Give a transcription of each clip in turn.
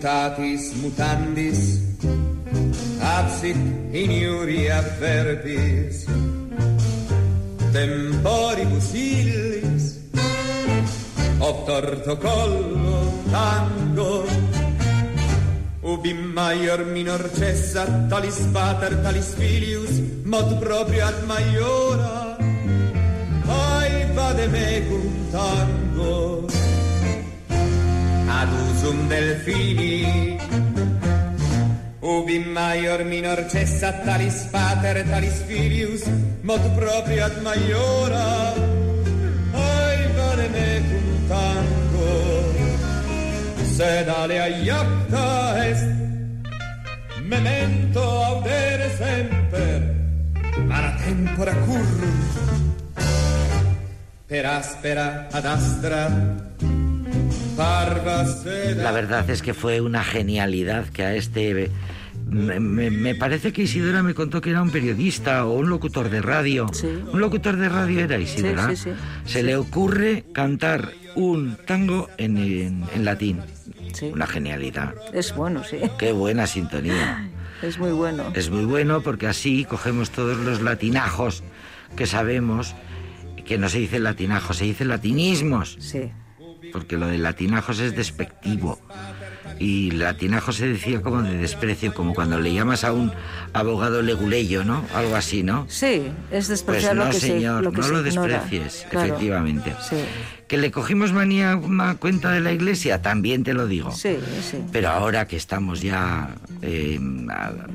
mutatis mutandis, absit in iuria verbis, temporibus illis, torto collo tango, ubi maior minor cessa, talis pater, talis filius, mod proprio ad maiora, ai vade mecum tango, ad usum delfini, ubi maior minor cessa, talis pater, talis filius, mod proprio ad maiora, ai vade mecum tango, sed alea iacta est, memento audere semper, mala tempora currum, per aspera ad astra. La verdad es que fue una genialidad que a este... Me, me- me parece que Isidora me contó que era un periodista o un locutor de radio. Sí. Un locutor de radio era Isidora. Sí, sí. Se le ocurre cantar un tango en, en- en latín. Sí. Una genialidad. Es bueno, sí. Qué buena sintonía. Es muy bueno. Es muy bueno porque así cogemos todos los latinajos que sabemos, que no se dice latinajos, se dice latinismos, Sí. Porque lo de latinajos es despectivo. Y latinajo se decía como de desprecio, como cuando le llamas a un abogado leguleyo, ¿no? Algo así, ¿no? Sí, es Pues despreciar no, lo que señor, se lo que no se lo desprecies, Claro. efectivamente. Sí. Que le cogimos manía a una cuenta de la iglesia, también te lo digo. Sí, sí. Pero ahora que estamos ya eh,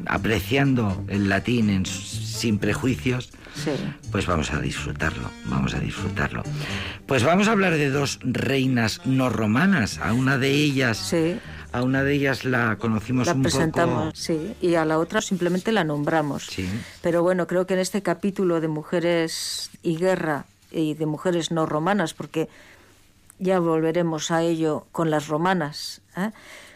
apreciando el latín en sin prejuicios, Sí. pues vamos a disfrutarlo, vamos a disfrutarlo. Pues vamos a hablar de dos reinas no romanas. A una de ellas, Sí. a una de ellas la conocimos La un presentamos, poco. sí, y a la otra simplemente la nombramos. Sí. Pero bueno, creo que en este capítulo de mujeres y guerra y de mujeres no romanas, porque ya volveremos a ello con las romanas, ¿eh?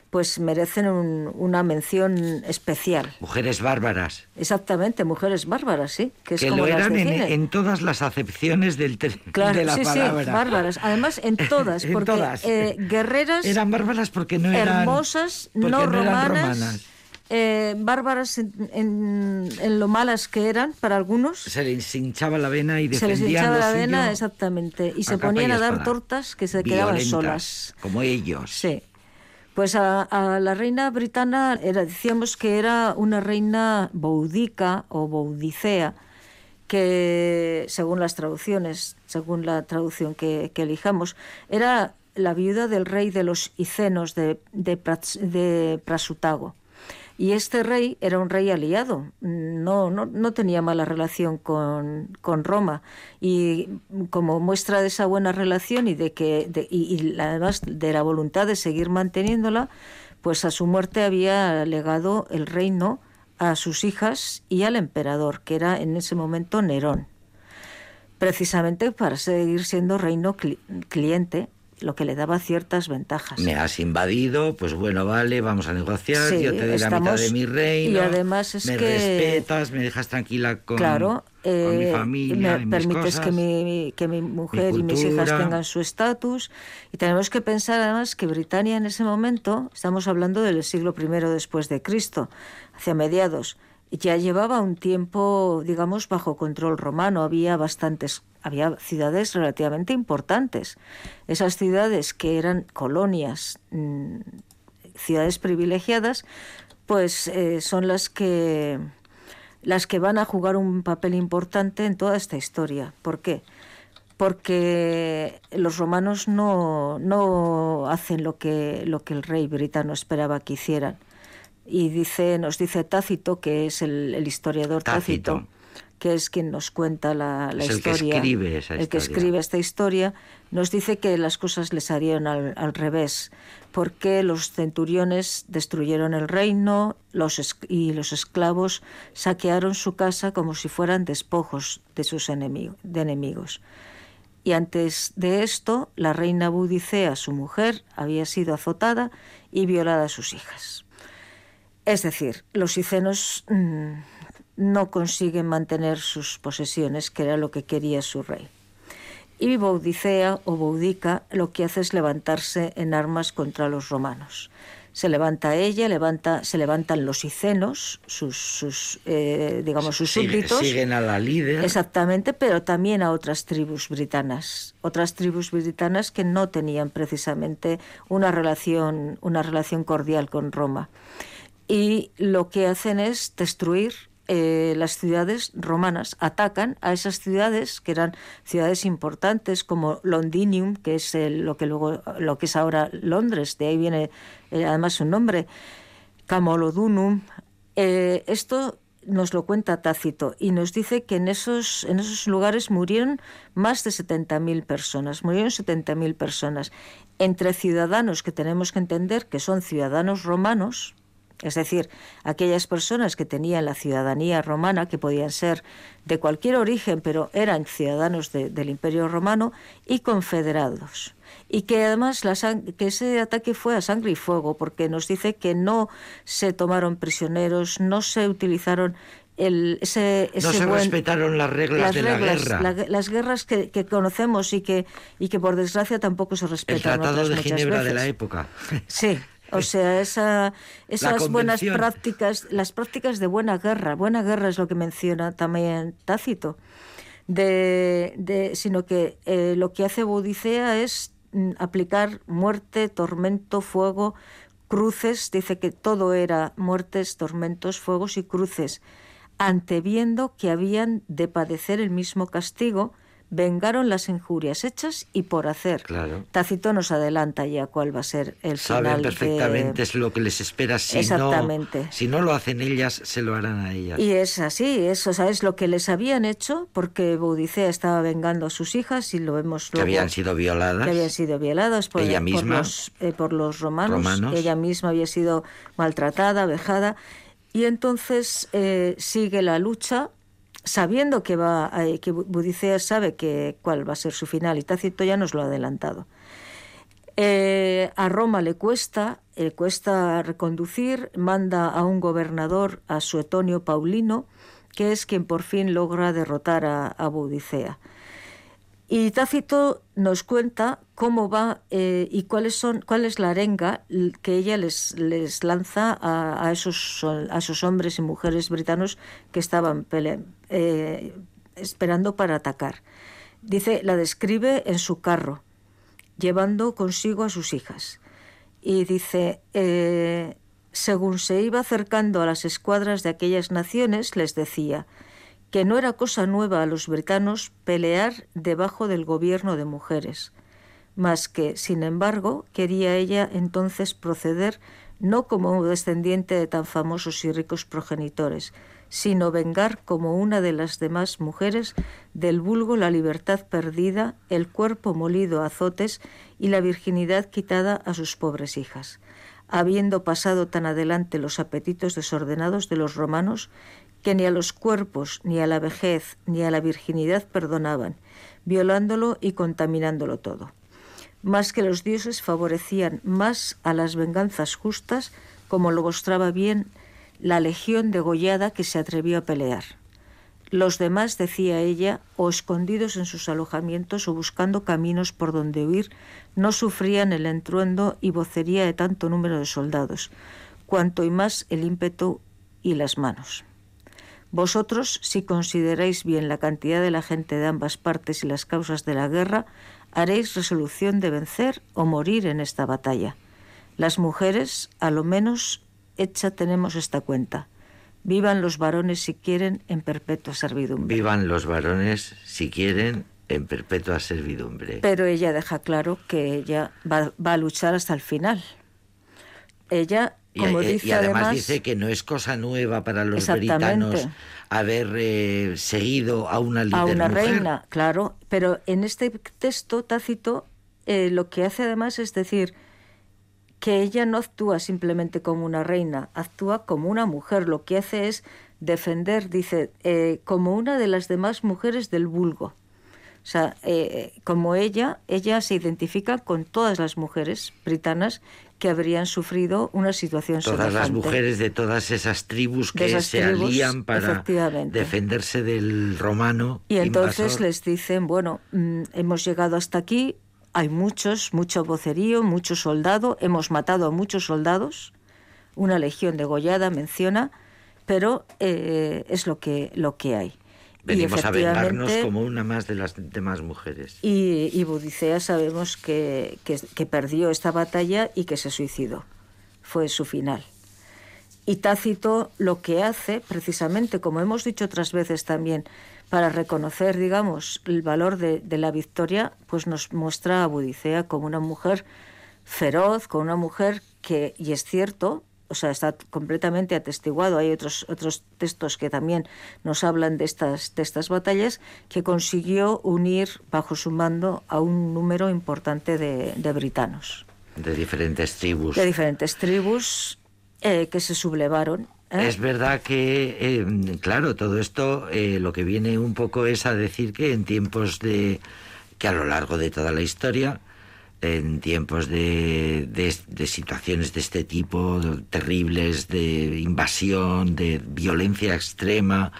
Pues merecen un- una mención especial. Mujeres bárbaras. Exactamente, mujeres bárbaras, sí, que es que como lo eran en, todas las acepciones del Claro, de la sí, palabra. sí, bárbaras. Además, en todas, En porque todas. eh, guerreras Eran bárbaras porque no eran hermosas, no, eran romanas, romanas. eh, bárbaras en, en- en lo malas que eran para algunos. Se les hinchaba la vena y Se les defendían hinchaba la vena, exactamente, y se ponían a dar tortas que se quedaban solas. Como ellos. Sí. Pues a, la reina britana era, decíamos que era una reina boudica o boudicea, que según las traducciones, según la traducción que, elijamos, era la viuda del rey de los Icenos de Prasutago. Y este rey era un rey aliado, no, no, no tenía mala relación con, con Roma. Y como muestra de esa buena relación y, de que, y, y además de la voluntad de seguir manteniéndola, pues a su muerte había legado el reino a sus hijas y al emperador, que era en ese momento Nerón precisamente para seguir siendo reino cli- cliente, lo que le daba ciertas ventajas. Me has invadido, pues bueno, vale, vamos a negociar, Sí, yo te doy la mitad de mi reino. y además es me que- respetas, me dejas tranquila con, claro, con mi eh, familia, me y mis permites cosas. que mi, que mi mujer y mis hijas tengan su estatus. Y tenemos que pensar además que Britania en ese momento, estamos hablando del siglo I después de Cristo, hacia mediados, ya llevaba un tiempo, digamos, bajo control romano. Había bastantes, había ciudades relativamente importantes. Esas ciudades que eran colonias, mm, ciudades privilegiadas, pues eh, son las que las que van a jugar un papel importante en toda esta historia. ¿Por qué? Porque los romanos no, no hacen lo que, lo que el rey britano esperaba que hicieran. Y dice, nos dice Tácito, que es el, el historiador Tácito, Tácito. que es quien nos cuenta la, la Es el que historia. escribe esa el que escribe esta historia, nos dice que las cosas les harían al, al revés, porque los centuriones destruyeron el reino los y los esclavos saquearon su casa como si fueran despojos de sus enemigo- de enemigos. Y antes de esto, la reina Budicea, su mujer, había sido azotada y violada a sus hijas. Es decir, los icenos mm, no consiguen mantener sus posesiones, que era lo que quería su rey. Y Boudicea o Boudica lo que hace es levantarse en armas contra los romanos. se levanta ella, levanta, se levantan los icenos, sus, sus eh, digamos, sus súbditos. Siguen a la líder. Exactamente, pero también a otras tribus britanas, otras tribus britanas que no tenían precisamente una relación, una relación cordial con Roma. Y lo que hacen es destruir eh, las ciudades romanas atacan a esas ciudades que eran ciudades importantes como Londinium, que es lo que luego lo que es ahora Londres, de ahí viene eh, además su nombre, Camolodunum. Eh, esto nos lo cuenta Tácito y nos dice que en esos, en esos lugares murieron más de 70.000 personas, murieron 70.000 personas, entre ciudadanos que tenemos que entender que son ciudadanos romanos, es decir, aquellas personas que tenían la ciudadanía romana, que podían ser de cualquier origen, pero eran ciudadanos del Imperio Romano, y confederados. Y que además que ese ataque fue a sangre y fuego, porque nos dice que no se tomaron prisioneros, no se utilizaron el, ese, no se respetaron las reglas de la guerra. las guerras que, conocemos y que, y que por desgracia tampoco se respetan. El Tratado de Ginebra de la época. Sí, o sea, esa, esas buenas prácticas, las prácticas de buena guerra, buena guerra es lo que menciona también Tácito, de, de, sino que eh, lo que hace Bodicea es mm, aplicar muerte, tormento, fuego, cruces, dice que todo era muertes, tormentos, fuegos y cruces, anteviendo que habían de padecer el mismo castigo, vengaron las injurias hechas y por hacer. Claro. Tácito nos adelanta ya cuál va a ser el final. Saben perfectamente es lo que les espera si Exactamente. no si no lo hacen ellas se lo harán a ellas. Y es así, eso es lo que les habían hecho porque Boudicea estaba vengando a sus hijas y lo vemos luego. Que habían sido violadas. Que habían sido violadas por, ella misma, por, los, eh, por los romanos. Ella misma había sido maltratada, vejada. Y entonces eh, sigue la lucha sabiendo que va que Budicea sabe que cuál va a ser su final y Tácito ya nos lo ha adelantado. Eh, a Roma le cuesta, le cuesta reconducir, manda a un gobernador, a Suetonio Paulino, que es quien por fin logra derrotar a, a Budicea. Y Tácito nos cuenta cómo va eh, y cuáles son, cuál es la arenga que ella les, les lanza a, esos, a esos hombres y mujeres britanos que estaban eh, esperando para atacar. Dice, la describe en su carro, llevando consigo a sus hijas. Y dice, eh, según se iba acercando a las escuadras de aquellas naciones, les decía, que no era cosa nueva a los britanos pelear debajo del gobierno de mujeres, mas que, sin embargo, quería ella entonces proceder no como descendiente de tan famosos y ricos progenitores, sino vengar como una de las demás mujeres del vulgo la libertad perdida, el cuerpo molido a azotes y la virginidad quitada a sus pobres hijas habiendo pasado tan adelante los apetitos desordenados de los romanos que ni a los cuerpos, ni a la vejez, ni a la virginidad perdonaban, violándolo y contaminándolo todo. Más que los dioses favorecían más a las venganzas justas, como lo mostraba bien la legión degollada que se atrevió a pelear. Los demás, decía ella, o escondidos en sus alojamientos o buscando caminos por donde huir, no sufrían el entruendo y vocería de tanto número de soldados, cuanto y más el ímpetu y las manos. Vosotros, si consideráis bien la cantidad de la gente de ambas partes y las causas de la guerra, haréis resolución de vencer o morir en esta batalla. Las mujeres, a lo menos, hecha tenemos esta cuenta. Vivan los varones si quieren en perpetua servidumbre. Vivan los varones si quieren en perpetua servidumbre. Pero ella deja claro que ella va, va a luchar hasta el final. Ella y, además, dice que no es cosa nueva para los britanos haber eh, seguido a una líder A una reina, claro. Pero en este texto tácito eh, lo que hace además es decir que ella no actúa simplemente como una reina, actúa como una mujer. Lo que hace es defender, dice, eh, como una de las demás mujeres del vulgo. O sea, como ella, ella se identifica con todas las mujeres britanas que habrían sufrido una situación Todas las mujeres de todas esas tribus que se alían para defenderse del romano. Y entonces les dicen, bueno, mm, hemos llegado hasta aquí, hay muchos, mucho vocerío, mucho soldado, hemos matado a muchos soldados, una legión degollada menciona, pero eh, es lo que, lo que hay. Venimos a vengarnos como una más de las demás mujeres. Y, y Budicea sabemos que, que, perdió esta batalla y que se suicidó. Fue su final. Y Tácito lo que hace, precisamente, como hemos dicho otras veces también, para reconocer, digamos, el valor de, de la victoria, pues nos muestra a Budicea como una mujer feroz, como una mujer que, y es cierto, o sea, está completamente atestiguado. Hay otros, otros textos que también nos hablan de estas, de estas batallas, que consiguió unir bajo su mando a un número importante de, de britanos. De diferentes tribus. De diferentes tribus eh, que se sublevaron. ¿Eh? Es verdad que, eh, claro, todo esto lo que viene un poco es a decir que en tiempos de que a lo largo de toda la historia en tiempos de, de, situaciones de este tipo, terribles, de invasión, de violencia extrema,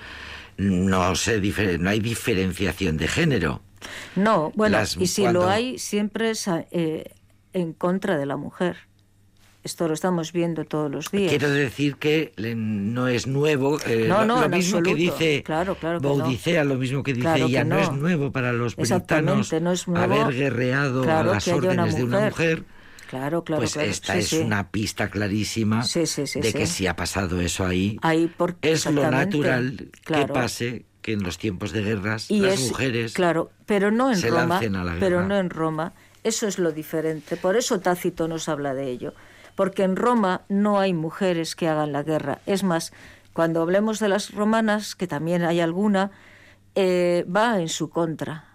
no, se no hay diferenciación de género. No, bueno, y si lo hay, siempre es eh, en contra de la mujer. Esto lo estamos viendo todos los días. Quiero decir que no es nuevo. Eh, no, no, lo, mismo que dice claro, claro Baudicea, lo mismo que dice ella, no. es nuevo para los britanos no es nuevo, haber guerreado a las órdenes de una mujer. Claro, claro, pues esta es una pista clarísima de que si ha pasado eso ahí, ahí es lo natural que pase que en los tiempos de guerras las mujeres claro, pero no en se Roma, lancen a la guerra. pero no en Roma. Eso es lo diferente. Por eso Tácito nos habla de ello porque en Roma no hay mujeres que hagan la guerra. Es más, cuando hablemos de las romanas, que también hay alguna, eh, va en su contra.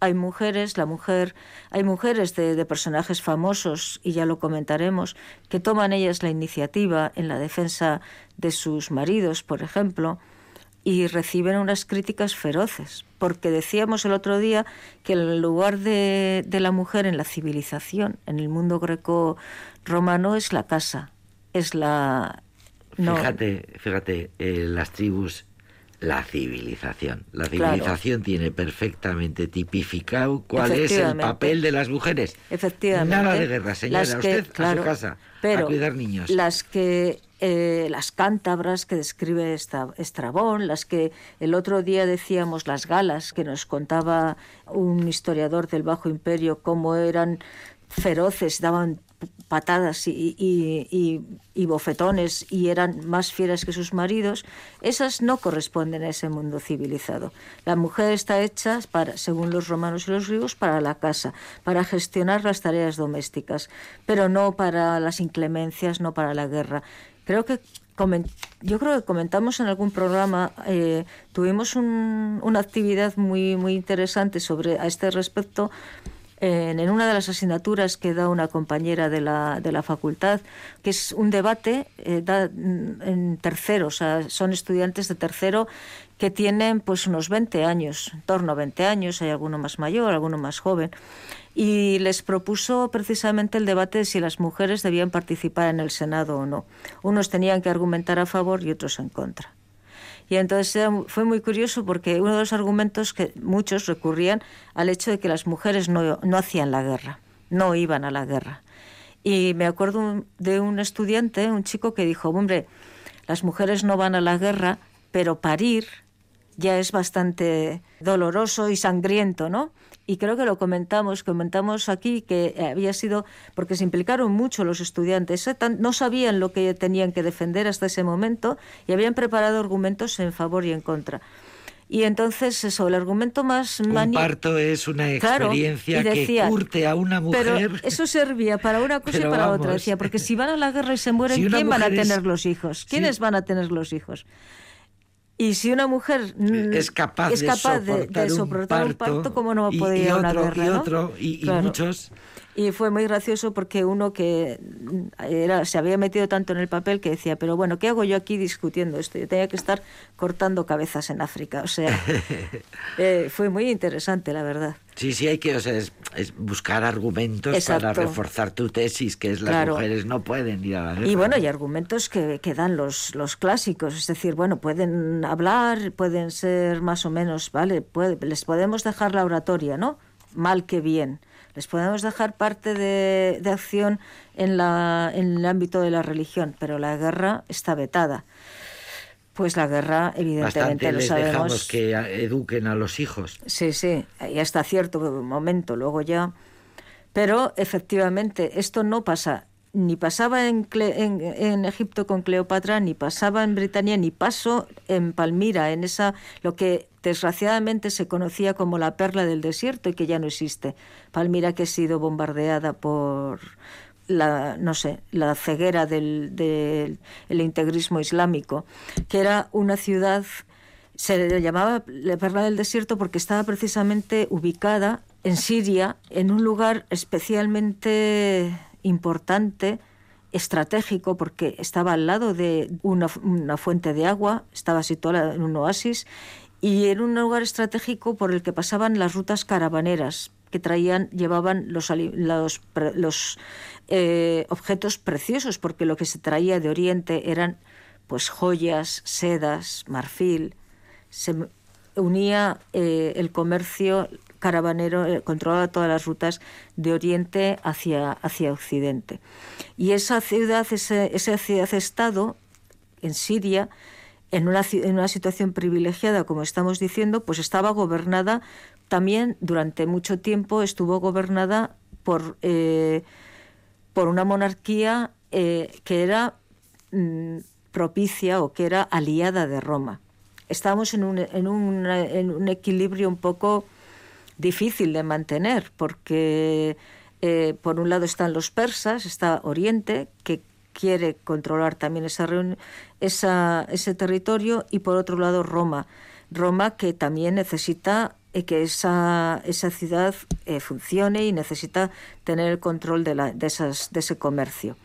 Hay mujeres, la mujer, hay mujeres de, de, personajes famosos, y ya lo comentaremos, que toman ellas la iniciativa en la defensa de sus maridos, por ejemplo, y reciben unas críticas feroces, porque decíamos el otro día que el lugar de, la mujer en la civilización, en el mundo greco-romano, es la casa, es la... Fíjate, fíjate, eh, las tribus, la civilización. La civilización tiene perfectamente tipificado cuál es el papel de las mujeres. Efectivamente. Nada de guerra, señora, usted a su casa, a cuidar niños. Las que eh, las cántabras que describe Estrabón, las que el otro día decíamos las galas, que nos contaba un historiador del Bajo Imperio, cómo eran feroces, daban patadas y, bofetones y eran más fieras que sus maridos, esas no corresponden a ese mundo civilizado. La mujer está hecha, para, según los romanos y los griegos, para la casa, para gestionar las tareas domésticas, pero no para las inclemencias, no para la guerra. Creo que yo creo que comentamos en algún programa, eh, tuvimos una actividad muy, muy interesante sobre a este respecto en, una de las asignaturas que da una compañera de la, de la facultad, que es un debate eh, en tercero, o sea, son estudiantes de tercero que tienen pues unos 20 años, en torno a 20 años, hay alguno más mayor, alguno más joven y les propuso precisamente el debate de si las mujeres debían participar en el Senado o no. Unos tenían que argumentar a favor y otros en contra. Y entonces fue muy curioso porque uno de los argumentos que muchos recurrían al hecho de que las mujeres no, no hacían la guerra, no iban a la guerra. Y me acuerdo de un estudiante, un chico que dijo, hombre, las mujeres no van a la guerra, pero parir ya es bastante doloroso y sangriento, ¿no? y creo que lo comentamos, comentamos aquí que había sido porque se implicaron mucho los estudiantes, ¿eh? no sabían lo que tenían que defender hasta ese momento y habían preparado argumentos en favor y en contra. Y entonces eso, el argumento más... Un parto es una experiencia que curte a una mujer. Pero eso servía para una cosa y para otra. Decía, porque si van a la guerra y se mueren, ¿quién van a tener los hijos? ¿Quiénes van a tener los hijos? Y si una mujer es capaz, es capaz de, soportar, un, parto, ¿cómo no puede ir a una guerra? Y otro, y, muchos. Y fue muy gracioso porque uno que era, se había metido tanto en el papel que decía, pero bueno, ¿qué hago yo aquí discutiendo esto? Yo tenía que estar cortando cabezas en África. O sea, eh, fue muy interesante, la verdad. Sí, sí, hay que o sea, es, buscar argumentos para reforzar tu tesis, que es las mujeres no pueden ir a la guerra. Y bueno, y argumentos que, que dan los, los clásicos, es decir, bueno, pueden hablar, pueden ser más o menos, ¿vale? les podemos dejar la oratoria, ¿no? mal que bien. Les podemos dejar parte de, acción en, la, en el ámbito de la religión, pero la guerra está vetada. Pues la guerra, evidentemente, lo sabemos. dejamos que eduquen a los hijos. Sí, sí, y hasta cierto momento, luego ya. Pero efectivamente, esto no pasa ni pasaba en, en, Egipto con Cleopatra, ni pasaba en Britania, ni pasó en Palmira, en esa lo que desgraciadamente se conocía como la perla del desierto y que ya no existe. Palmira que ha sido bombardeada por la no sé la ceguera del, del integrismo islámico, que era una ciudad se llamaba la perla del desierto porque estaba precisamente ubicada en Siria, en un lugar especialmente importante, estratégico, porque estaba al lado de una, fuente de agua, estaba situada en un oasis, y en un lugar estratégico por el que pasaban las rutas caravaneras que traían, llevaban los, los, los eh, objetos preciosos, porque lo que se traía de Oriente eran pues joyas, sedas, marfil. Se unía eh, el comercio caravanero eh, controlaba todas las rutas de oriente hacia, hacia occidente. Y esa ciudad, ese, esa ciudad-estado en Siria, en una, en una situación privilegiada, como estamos diciendo, pues estaba gobernada también durante mucho tiempo, estuvo gobernada por, eh, por una monarquía eh, que era mm, propicia o que era aliada de Roma. Estábamos en un, en un, equilibrio un poco difícil de mantener porque eh, por un lado están los persas, está Oriente, que quiere controlar también ese territorio, y por otro lado Roma. Roma que también necesita que esa, esa ciudad eh, funcione y necesita tener el control de, la, de, esas, de ese comercio.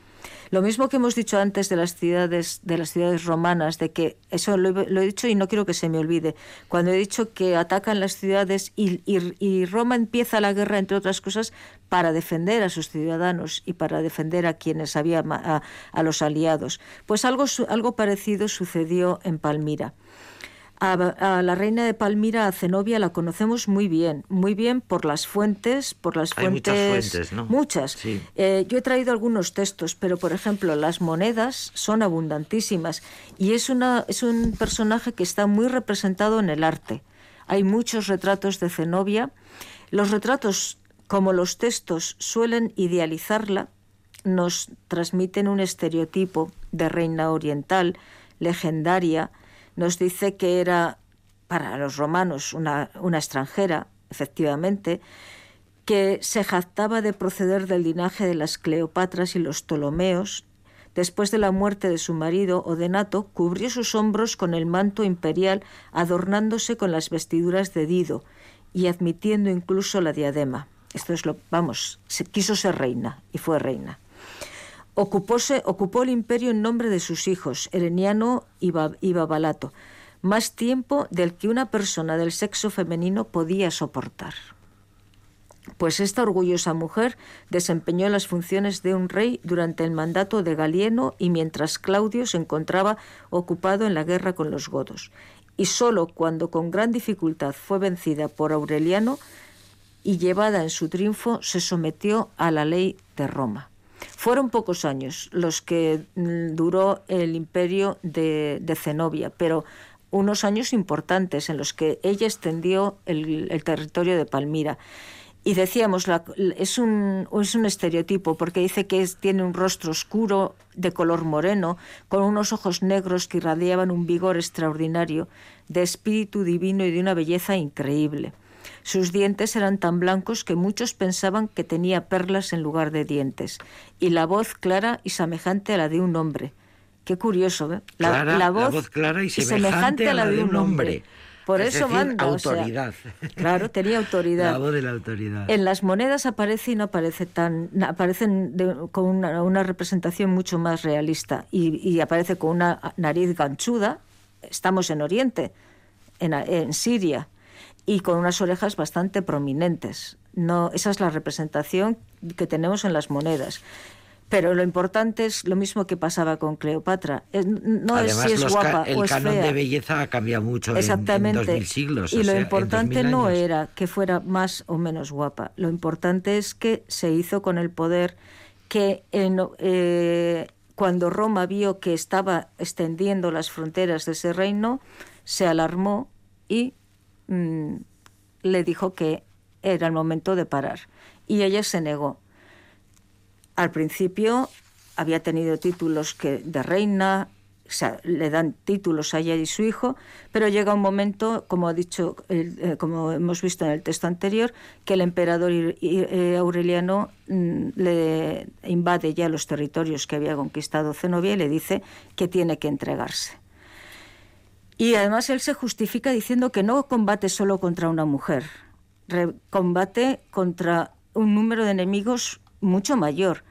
Lo mismo que hemos dicho antes de las ciudades, de las ciudades romanas, de que eso lo, he dicho y no quiero que se me olvide. Cuando he dicho que atacan las ciudades y, y, Roma empieza la guerra, entre otras cosas, para defender a sus ciudadanos y para defender a quienes había a, a los aliados. Pues algo, algo parecido sucedió en Palmira. A, la reina de Palmira, a Zenobia, la conocemos muy bien, muy bien por las fuentes, por las fuentes. Muchas fuentes, ¿no? Muchas. Eh, yo he traído algunos textos, pero por ejemplo, las monedas son abundantísimas y es, una, es un personaje que está muy representado en el arte. Hay muchos retratos de Zenobia. Los retratos, como los textos, suelen idealizarla, nos transmiten un estereotipo de reina oriental, legendaria, nos dice que era para los romanos una, extranjera, efectivamente, que se jactaba de proceder del linaje de las Cleopatras y los Ptolomeos, después de la muerte de su marido Odenato, cubrió sus hombros con el manto imperial, adornándose con las vestiduras de Dido y admitiendo incluso la diadema. Esto es lo, vamos, se quiso ser reina y fue reina. Ocupóse, ocupó el imperio en nombre de sus hijos, Ereniano y, Babalato, más tiempo del que una persona del sexo femenino podía soportar. Pues esta orgullosa mujer desempeñó las funciones de un rey durante el mandato de Galieno y mientras Claudio se encontraba ocupado en la guerra con los godos. Y sólo cuando con gran dificultad fue vencida por Aureliano y llevada en su triunfo se sometió a la ley de Roma. Fueron pocos años los que mm, duró el imperio de, Zenobia, pero unos años importantes en los que ella extendió el, territorio de Palmira. Y decíamos, es, un, es un estereotipo porque dice que tiene un rostro oscuro, de color moreno, con unos ojos negros que irradiaban un vigor extraordinario, de espíritu divino y de una belleza increíble. Sus dientes eran tan blancos que muchos pensaban que tenía perlas en lugar de dientes, y la voz clara y semejante a la de un hombre. Qué curioso, ¿eh? La, voz, clara y semejante, a la de un hombre. Por eso manda. Autoridad. claro, tenía autoridad. La voz de la autoridad. En las monedas aparece y no aparece tan. Aparecen con una, representación mucho más realista. Y, aparece con una nariz ganchuda. Estamos en Oriente, en, en Siria y con unas orejas bastante prominentes. No, esa es la representación que tenemos en las monedas. Pero lo importante es lo mismo que pasaba con Cleopatra. No Además, es si es guapa el o es canon fea. de belleza ha cambiado mucho en- Exactamente. en, siglos. y o lo sea, importante 2000 no años. era que fuera más o menos guapa. Lo importante es que se hizo con el poder que en, eh, cuando Roma vio que estaba extendiendo las fronteras de ese reino, se alarmó y mm, le dijo que era el momento de parar. Y ella se negó. Al principio había tenido títulos que de reina, le dan títulos a ella y su hijo, pero llega un momento, como ha dicho, eh, como hemos visto en el texto anterior, que el emperador eh, Aureliano mm, le invade ya los territorios que había conquistado Zenobia y le dice que tiene que entregarse. Y además él se justifica diciendo que no combate solo contra una mujer, combate contra un número de enemigos mucho mayor,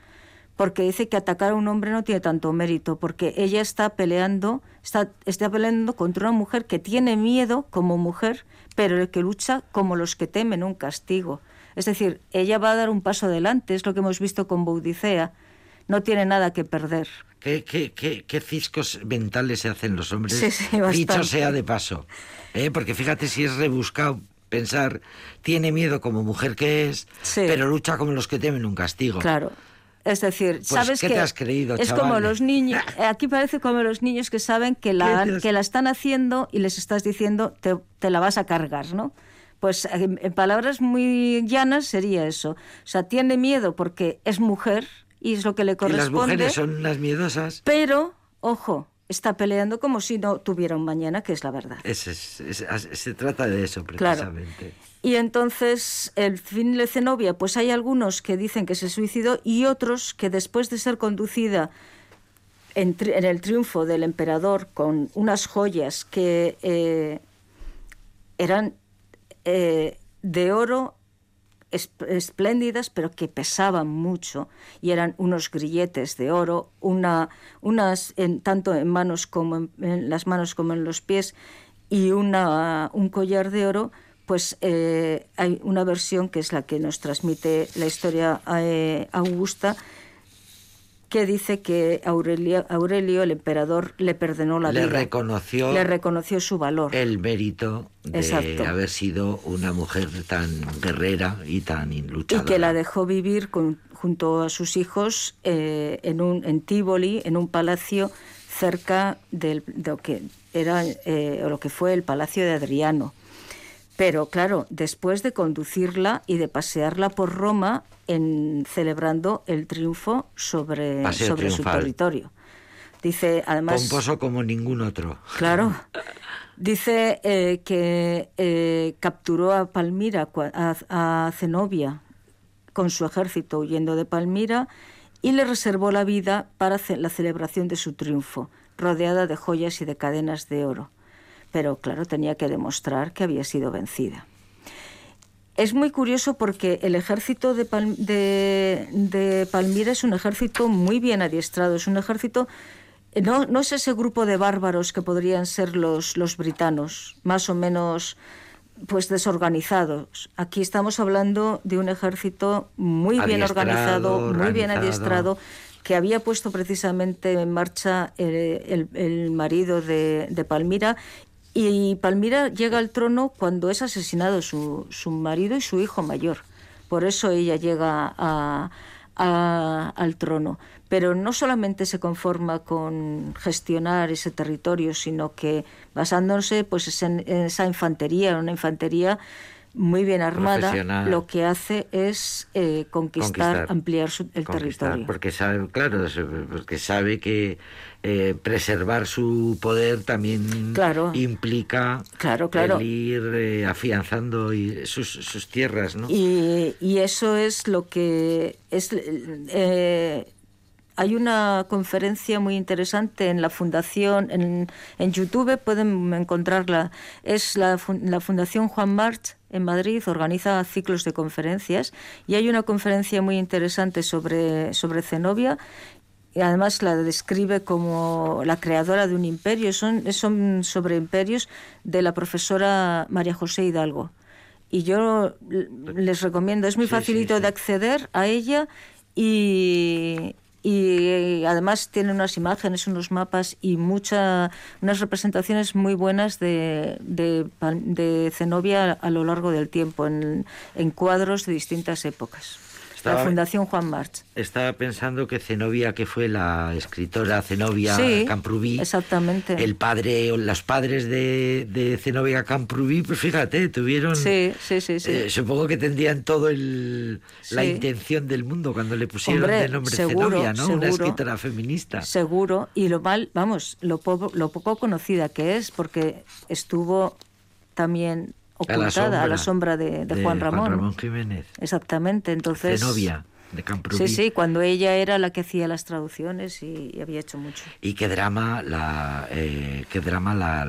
porque dice que atacar a un hombre no tiene tanto mérito, porque ella está peleando, está, está peleando contra una mujer que tiene miedo como mujer, pero que lucha como los que temen un castigo. Es decir, ella va a dar un paso adelante, es lo que hemos visto con Boudicea, no tiene nada que perder. ¿Qué, qué, qué, qué ciscos mentales se hacen los hombres? Sí, sí, Dicho sea de paso. ¿eh? Porque fíjate si es rebuscado pensar, tiene miedo como mujer que es, Sí. pero lucha como los que temen un castigo. Claro. Es decir, sabes ¿qué que te has creído, es chaval? como los niños, aquí parece como los niños que saben que la, ¿Qué te has- que la están haciendo y les estás diciendo te, te la vas a cargar, ¿no? Pues en, en palabras muy llanas sería eso. O sea, tiene miedo porque es mujer y es lo que le Y las corresponde. mujeres son unas miedosas. Pero, ojo, está peleando como si no tuviera un mañana, que es la verdad. Es- es- se trata de eso, Claro. precisamente. Y entonces, el fin de Zenobia, pues hay algunos que dicen que se suicidó y otros que después de ser conducida en, tri- en el triunfo del emperador con unas joyas que eh, eran eh, de oro espléndidas, pero que pesaban mucho y eran unos grilletes de oro, una, unas en, tanto en manos como en, las manos como en los pies y una, un collar de oro. Pues eh, hay una versión que es la que nos transmite la historia eh, Augusta, que dice que Aurelio, Aurelio, el emperador, le perdonó la Le vida. reconoció le reconoció su valor. el mérito de Exacto. haber sido una mujer tan guerrera y tan y luchadora. que la dejó vivir con- junto a sus hijos eh, en un en Tívoli, en un palacio cerca del, de lo que era eh, o lo que fue el palacio de Adriano. Pero claro, después de conducirla y de pasearla por Roma en celebrando el triunfo sobre, Paseo sobre su territorio. Dice, además, Pomposo como ningún otro. Claro. Dice eh, que eh, capturó a Palmira, a, a Zenobia, con su ejército huyendo de Palmira y le reservó la vida para la celebración de su triunfo, rodeada de joyas y de cadenas de oro. Pero claro, tenía que demostrar que había sido vencida. Es muy curioso porque el ejército de, Pal- de- de Palmira es un ejército muy bien adiestrado, es un ejército, no, no es ese grupo de bárbaros que podrían ser los, los britanos, más o menos pues desorganizados. Aquí estamos hablando de un ejército muy bien organizado, muy bien adiestrado, que había puesto precisamente en marcha eh, el, el marido de, de Palmira. Y Palmira llega al trono cuando es asesinado su, su marido y su hijo mayor. Por eso ella llega a- al trono. Pero no solamente se conforma con gestionar ese territorio, sino que basándose pues, es en, en esa infantería, una infantería muy bien armada, lo que hace es eh, conquistar, Conquistar. ampliar su- el Conquistar, territorio. Porque sabe, claro, porque sabe que eh, preservar su poder también Claro. implica Claro, claro. el ir eh, afianzando y sus, sus tierras, ¿no? Y, y eso es lo que es. hay una conferencia muy interesante en la fundación, en, en YouTube pueden encontrarla. Es la, la Fundación Juan March en Madrid, organiza ciclos de conferencias y hay una conferencia muy interesante sobre, sobre Zenobia y además la describe como la creadora de un imperio. Son, son sobre imperios de la profesora María José Hidalgo. Y yo les recomiendo, es muy Sí, sí, facilito sí. de acceder a ella y, y además tiene unas imágenes, unos mapas y mucha, unas representaciones muy buenas de, de, de Zenobia a lo largo del tiempo, en, en cuadros de distintas épocas la Fundación Juan March. Estaba pensando que Zenobia, que fue la escritora Zenobia sí, Camprubí, exactamente. el padre, los padres de, de Zenobia Camprubí, pues fíjate, tuvieron... Sí, sí, sí. sí. Eh, supongo que tendrían todo el, la intención del mundo cuando le pusieron Hombre, de nombre Zenobia, ¿no? Seguro, Una escritora feminista. Seguro, y lo mal, vamos, lo poco, lo poco conocida que es, porque estuvo también ocultada a la sombra, a la sombra de, de, de, Juan Ramón. Juan Ramón Jiménez. Exactamente, entonces... Zenobia. De. Sí, sí, cuando ella era la que hacía las traducciones y, y había hecho mucho. Y qué drama la, eh, qué drama la,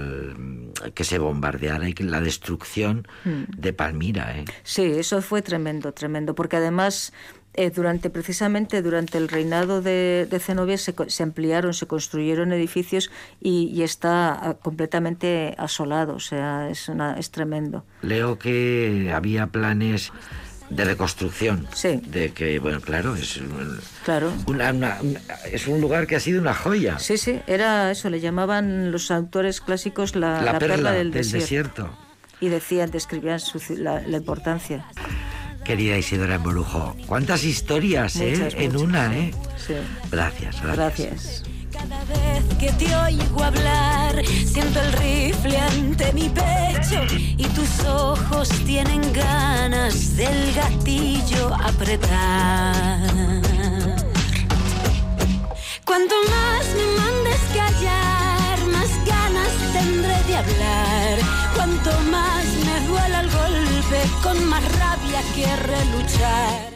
que se bombardeara y que la destrucción hmm. de Palmira. ¿eh? Sí, eso fue tremendo, tremendo, porque además eh, durante precisamente durante el reinado de, de Zenobia se, se, ampliaron, se construyeron edificios y, y, está completamente asolado, o sea, es, una, es tremendo. Leo que había planes de reconstrucción. Sí. De que, bueno, claro, es, claro. Una, una, una, es un lugar que ha sido una joya. Sí, sí, era eso, le llamaban los autores clásicos la, la, la perla, perla, del, del desierto. desierto. Y decían, describían su, la, la, importancia. Querida Isidora Embrujo, cuántas historias, muchas, ¿eh? En muchas. una, ¿eh? Sí. Gracias, gracias. Gracias. Cada vez que te oigo hablar, siento el rifle ante mi pecho y tus ojos tienen ganas del gatillo apretar. Cuanto más me mandes callar, más ganas tendré de hablar. Cuanto más me duela el golpe, con más rabia querré luchar.